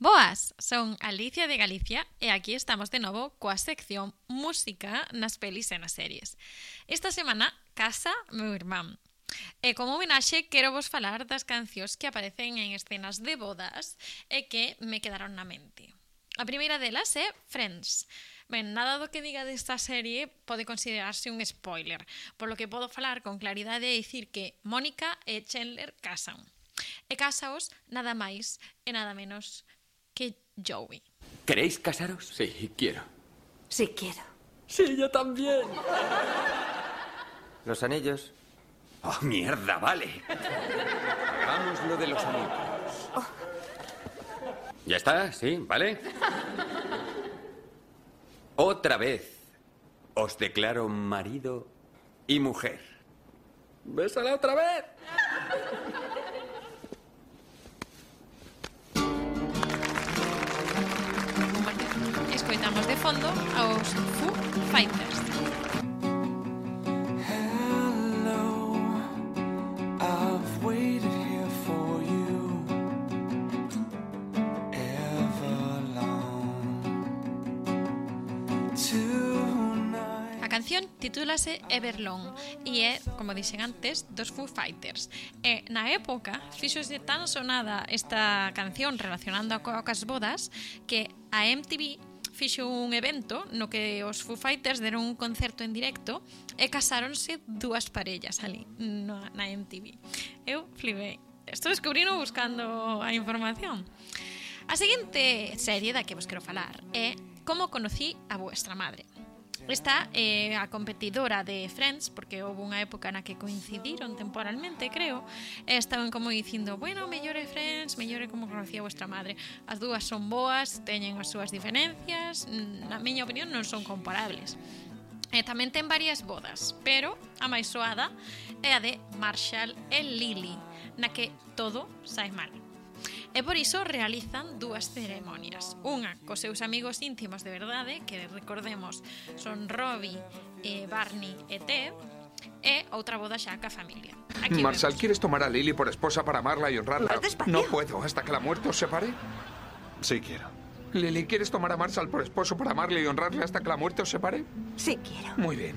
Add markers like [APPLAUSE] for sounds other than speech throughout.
Boas, son Alicia de Galicia e aquí estamos de novo coa sección Música nas pelis e nas series. Esta semana, Casa, meu irmán. E como homenaxe, quero vos falar das cancións que aparecen en escenas de bodas e que me quedaron na mente. A primeira delas é Friends. Ben, nada do que diga desta serie pode considerarse un spoiler, por lo que podo falar con claridade e dicir que Mónica e Chandler casan. E casaos nada máis e nada menos que Joey. ¿Queréis casaros? Sí, quiero. Sí, quiero. Sí, yo también. Los anillos. Oh, mierda, vale. Hagamos lo de los anillos. ¿Ya está? ¿Sí? ¿Vale? Otra vez. Os declaro marido y mujer. ¡Bésala otra vez! escoitamos de fondo aos Foo Fighters. canción titúlase Everlong e é, como dixen antes, dos Foo Fighters. E na época fixose tan sonada esta canción relacionando coas bodas que a MTV fixo un evento no que os Foo Fighters deron un concerto en directo e casáronse dúas parellas ali no, na MTV. Eu flipei. Estou descubrino buscando a información. A seguinte serie da que vos quero falar é Como conocí a vuestra madre. Esta é a competidora de Friends, porque houve unha época na que coincidiron temporalmente, creo, e estaban como dicindo, bueno, mellore Friends, mellore como conocía vuestra madre. As dúas son boas, teñen as súas diferencias, na miña opinión non son comparables. E tamén ten varias bodas, pero a máis soada é a de Marshall e Lily, na que todo sai mal. E por iso realizan dúas ceremonias. Unha cos seus amigos íntimos de verdade, que recordemos son Robbie, eh, Barney e Ted, e outra boda xa ca familia. Aquí Marshall, vemos. ¿quieres tomar a Lily por esposa para amarla y honrarla? No puedo, hasta que la muerte os separe. Sí, quiero. Lily, ¿quieres tomar a Marshall por esposo para amarle y honrarle hasta que la muerte os separe? Sí, quiero. Muy bien.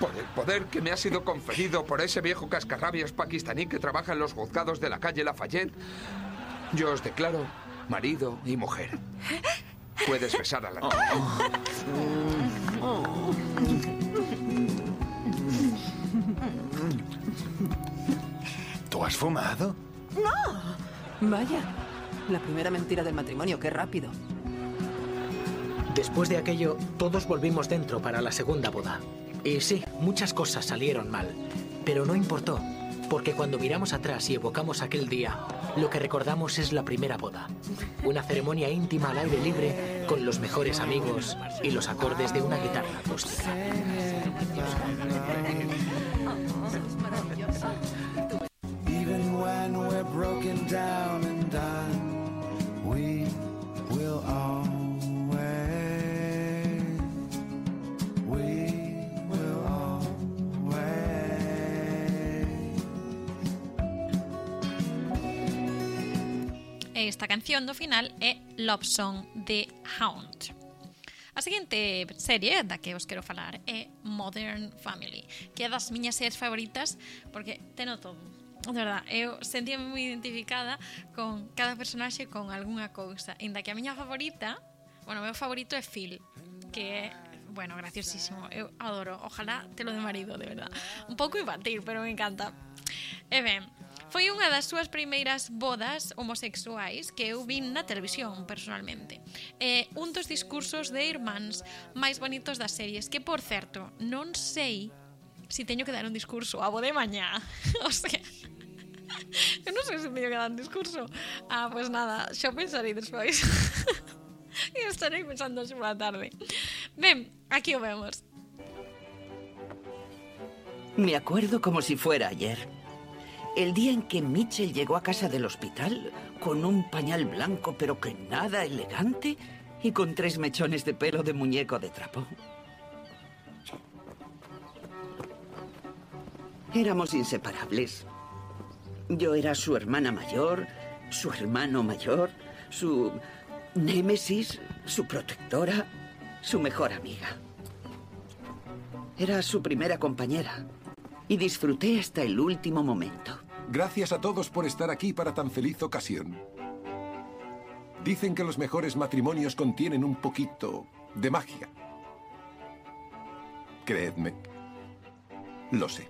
Por el poder que me ha sido conferido por ese viejo cascarrabias pakistaní que trabaja en los juzgados de la calle Lafayette, yo os declaro marido y mujer. Puedes besar a la niña. ¿Tú has fumado? Vaya, la primera mentira del matrimonio, qué rápido. Después de aquello, todos volvimos dentro para la segunda boda. Y sí, muchas cosas salieron mal, pero no importó, porque cuando miramos atrás y evocamos aquel día, lo que recordamos es la primera boda. Una ceremonia íntima al aire libre, con los mejores amigos y los acordes de una guitarra acústica. esta canción do final é Love Song de Hound. A seguinte serie da que vos quero falar é Modern Family, que é das miñas series favoritas porque teno todo. De verdad, eu sentía moi identificada con cada personaxe con algunha cousa, inda que a miña favorita, bueno, o meu favorito é Phil, que é bueno, graciosísimo. Eu adoro. Ojalá te lo de marido, de verdad. Un pouco infantil, pero me encanta. E ben, Foi unha das súas primeiras bodas homosexuais que eu vin na televisión, personalmente. Eh, un dos discursos de irmáns máis bonitos das series, que, por certo, non sei si teño que dar un discurso a bo de mañá. [LAUGHS] o sea... Eu non sei se teño que dar un discurso. Ah, pois pues nada, xa pensarei despois. [LAUGHS] e estarei pensando xa pola tarde. Ben, aquí o vemos. Me acuerdo como si fuera ayer. El día en que Mitchell llegó a casa del hospital con un pañal blanco pero que nada elegante y con tres mechones de pelo de muñeco de trapo. Éramos inseparables. Yo era su hermana mayor su hermano mayor, su némesis, su protectora, su mejor amiga. Era su primera compañera y disfruté hasta el último momento. Gracias a todos por estar aquí para tan feliz ocasión. Dicen que los mejores matrimonios contienen un poquito de magia. Creedme, lo sé.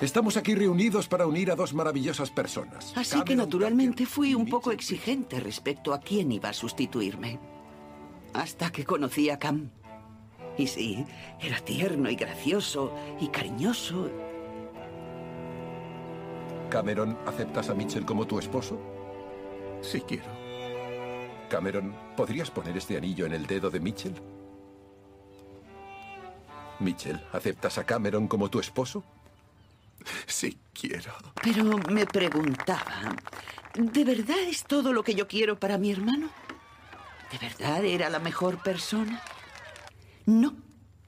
Estamos aquí reunidos para unir a dos maravillosas personas. Así que naturalmente fui un poco exigente respecto a quién iba a sustituirme. Hasta que conocí a Cam. Y sí, era tierno y gracioso y cariñoso. Cameron, ¿aceptas a Mitchell como tu esposo? Sí quiero. Cameron, ¿podrías poner este anillo en el dedo de Mitchell? Mitchell, ¿aceptas a Cameron como tu esposo? Sí quiero. Pero me preguntaba, ¿de verdad es todo lo que yo quiero para mi hermano? ¿De verdad era la mejor persona? No,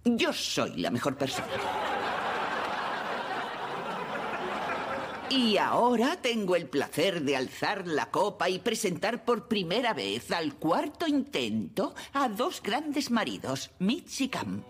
yo soy la mejor persona. Y ahora tengo el placer de alzar la copa y presentar por primera vez al cuarto intento a dos grandes maridos, Mitch y Cam.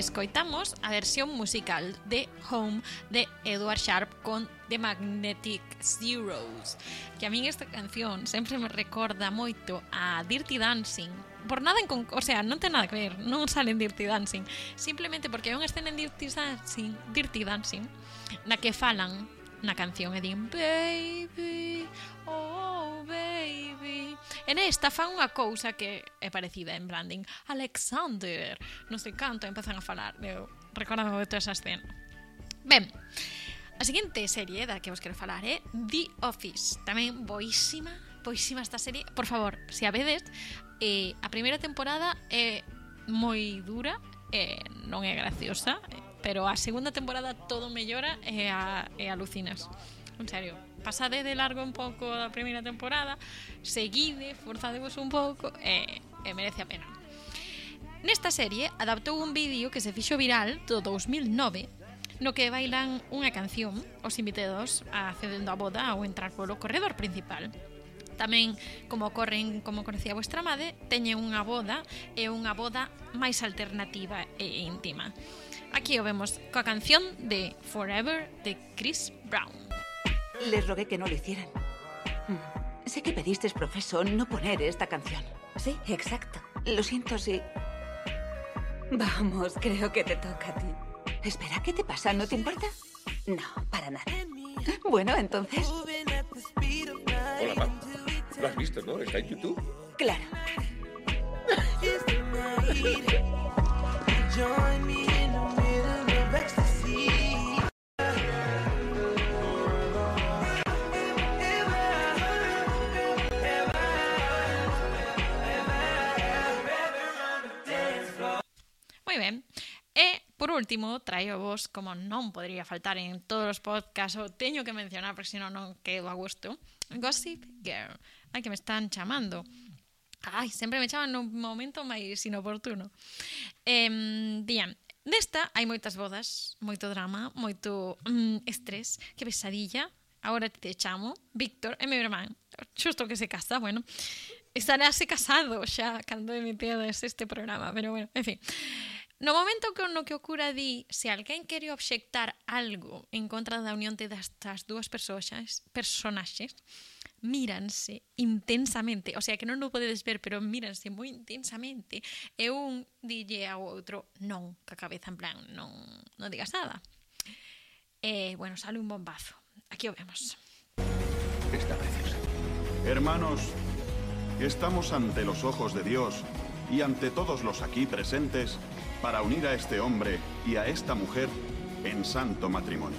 escoitamos a versión musical de Home de Edward Sharp con The Magnetic Zeros que a min esta canción sempre me recorda moito a Dirty Dancing. Por nada en con... o sea, non ten nada que ver non sale en Dirty Dancing simplemente porque hai unha escena en Dirty Dancing, Dirty Dancing na que falan na canción e din Baby, oh baby en esta fan unha cousa que é parecida en branding Alexander, non sei canto, empezan a falar. Eu recordame de toda esa escena. Ben, a seguinte serie da que vos quero falar é The Office. Tamén boísima, boísima esta serie. Por favor, se a vedes, eh, a primeira temporada é moi dura eh, non é graciosa, eh, pero a segunda temporada todo mellora e, eh, a, e alucinas. En serio, pasade de largo un pouco da primeira temporada, seguide, forzadevos un pouco e, eh, e merece a pena. Nesta serie adaptou un vídeo que se fixo viral do 2009 no que bailan unha canción os invitados accedendo á boda ou entrar polo corredor principal tamén como ocorren, como conocía vuestra madre, teñen unha boda e unha boda máis alternativa e íntima. Aquí o vemos coa canción de Forever de Chris Brown Les rogué que no lo hicieran. Mm. Sé que pediste, profesor, no poner esta canción. Sí, exacto. Lo siento, sí. Vamos, creo que te toca a ti. Espera, ¿qué te pasa? ¿No te importa? No, para nada. Bueno, entonces, Hola, Pam. Lo has visto, ¿no? Está en YouTube. claro. [LAUGHS] último, traio vos, como non podría faltar en todos os podcasts, o teño que mencionar, porque senón non quedo a gusto, Gossip Girl. Ai, que me están chamando. Ai, sempre me chaman nun momento máis inoportuno. Eh, dían, nesta hai moitas bodas, moito drama, moito mm, estrés, que pesadilla, agora te chamo, Víctor, é meu irmán, xusto que se casa, bueno, estarase casado xa cando emitiedes este programa, pero bueno, en fin. No momento que no que o cura di se alguén quere obxectar algo en contra da unión de das dúas persoas, personaxes, míranse intensamente, o sea que non o podedes ver, pero míranse moi intensamente e un dille ao outro non, ca cabeza en plan non, non digas nada. E, bueno, sale un bombazo. Aquí o vemos. Está preciosa. Hermanos, estamos ante los ojos de Dios y ante todos los aquí presentes para unir a este hombre y a esta mujer en santo matrimonio,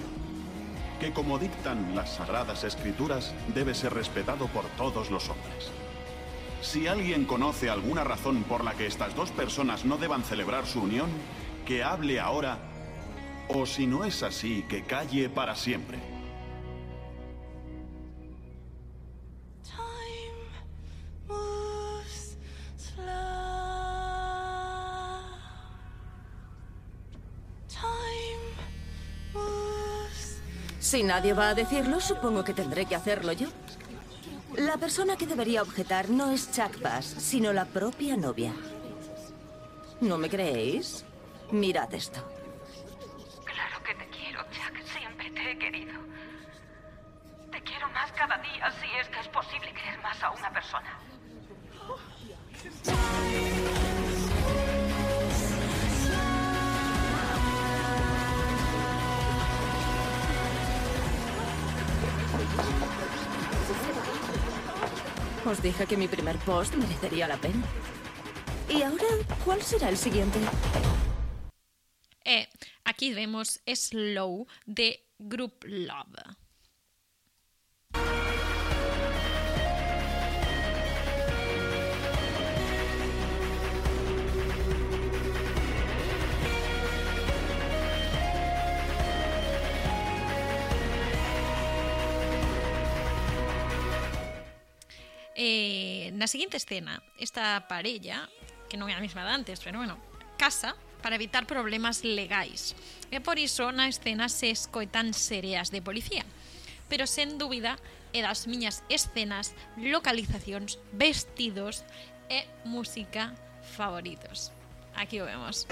que como dictan las sagradas escrituras debe ser respetado por todos los hombres. Si alguien conoce alguna razón por la que estas dos personas no deban celebrar su unión, que hable ahora, o si no es así, que calle para siempre. Si nadie va a decirlo, supongo que tendré que hacerlo yo. La persona que debería objetar no es Chuck Bass, sino la propia novia. ¿No me creéis? Mirad esto. Os dije que mi primer post merecería la pena. ¿Y ahora cuál será el siguiente? E aquí vemos Slow de Group Love. Eh, na seguinte escena, esta parella, que non é a mesma de antes, pero bueno, casa para evitar problemas legais. E por iso na escena se escoitan sereas de policía. Pero sen dúbida é das miñas escenas, localizacións, vestidos e música favoritos. Aquí o vemos.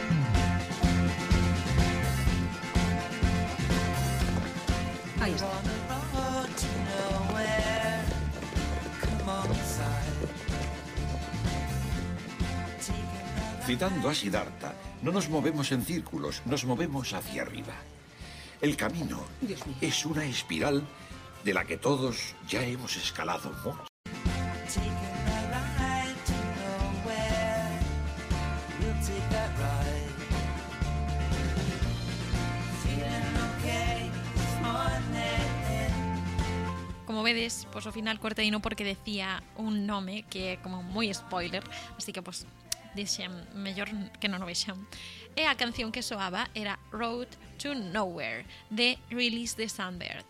Aí está. Citando a Siddhartha, no nos movemos en círculos, nos movemos hacia arriba. El camino es una espiral de la que todos ya hemos escalado mucho. Como vedes, pues ao final cortei no porque decía un nome que como moi spoiler, así que pues Dixen, mellor que non o vexan. E a canción que soaba era Road to Nowhere, de Release the Sunbird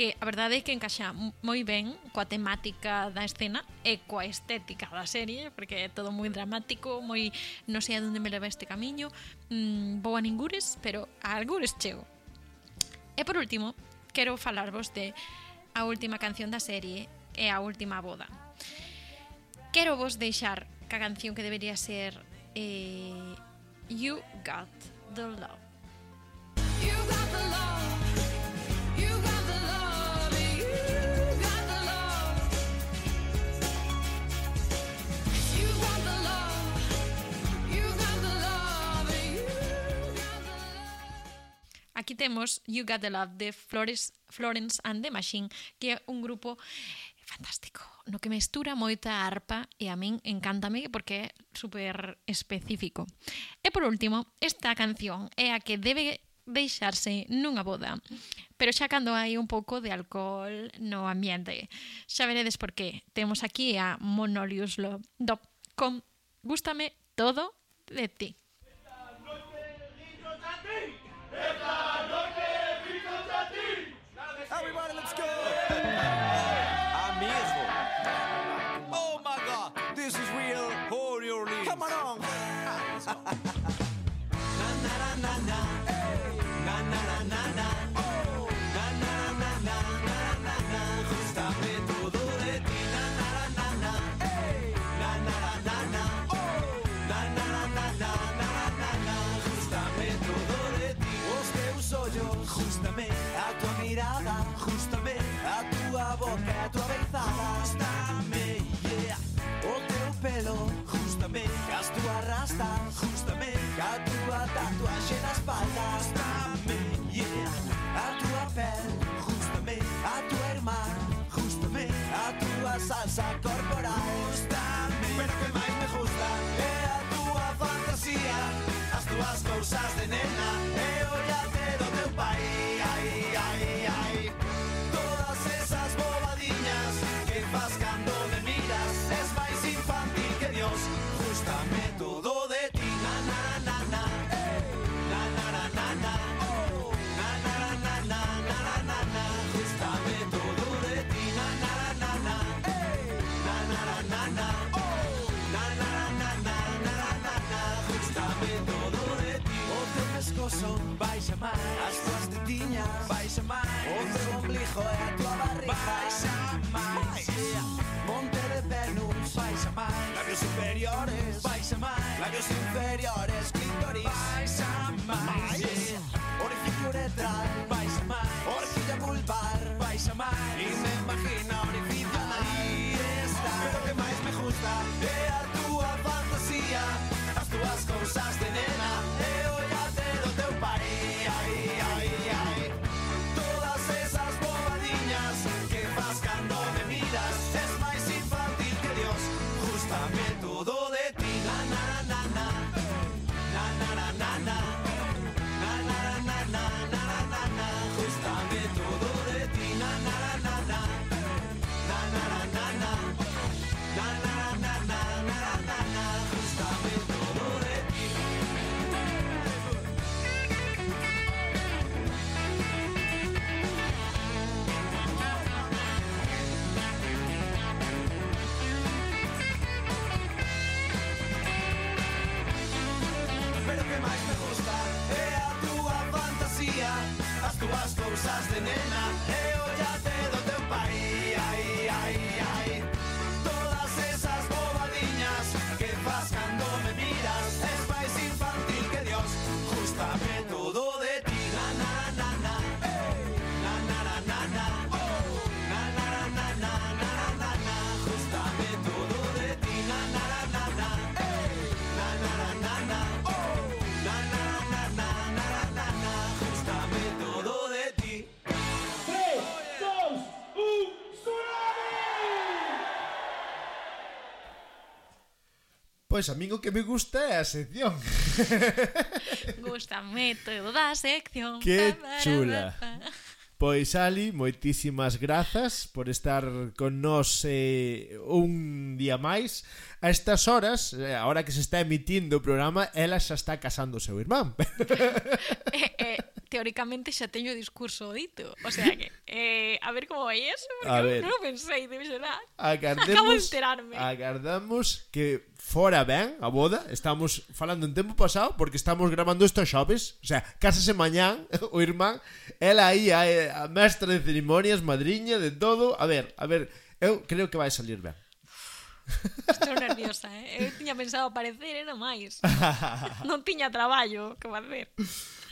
que a verdade é que encaixa moi ben coa temática da escena e coa estética da serie, porque é todo moi dramático, moi non sei a onde me leva este camiño, mm, vou a ningures, pero a algures chego. E por último, quero falarvos de a última canción da serie e a última boda. Quero vos deixar canción que debería ser eh, You Got the Love. You got the love. You got the love. You got the love. You got the love. You got the love. You got the love. Aquí temos You Got the Love de Flores, Florence and the Machine, que é un grupo fantástico, no que mestura moita arpa e a min encántame porque é super específico. E por último, esta canción é a que debe deixarse nunha boda, pero xa cando hai un pouco de alcohol no ambiente. Xa veredes por qué. Temos aquí a Monolius Love do con Gústame todo de ti. cosas de nena. lies than Pois a min o que me gusta é a sección. [LAUGHS] Gústame toda a sección. Que chula. Pois Ali, moitísimas grazas por estar con nós eh, un día máis. A estas horas, eh, a hora que se está emitindo o programa, ela xa está casando o seu irmán. eh, [LAUGHS] eh, teóricamente xa teño o discurso dito. O sea que, eh, a ver como vai eso, porque a ver, non o pensei, debe ser Agardemos, Acabo de enterarme. Agardamos que fora ben a boda, estamos falando en tempo pasado, porque estamos grabando isto a xoves, o sea, casase mañán [LAUGHS] o irmán, ela aí a, a mestra de cerimonias, madriña, de todo, a ver, a ver, eu creo que vai salir ben. [LAUGHS] Estou nerviosa, eh? Eu tiña pensado aparecer, era máis. [LAUGHS] non tiña traballo que facer.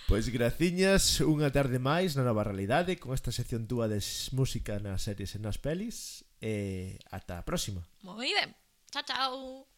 Pois graciñas unha tarde máis na nova realidade con esta sección túa de música nas series e nas pelis. E ata a próxima. Moi ben. Chao, chao.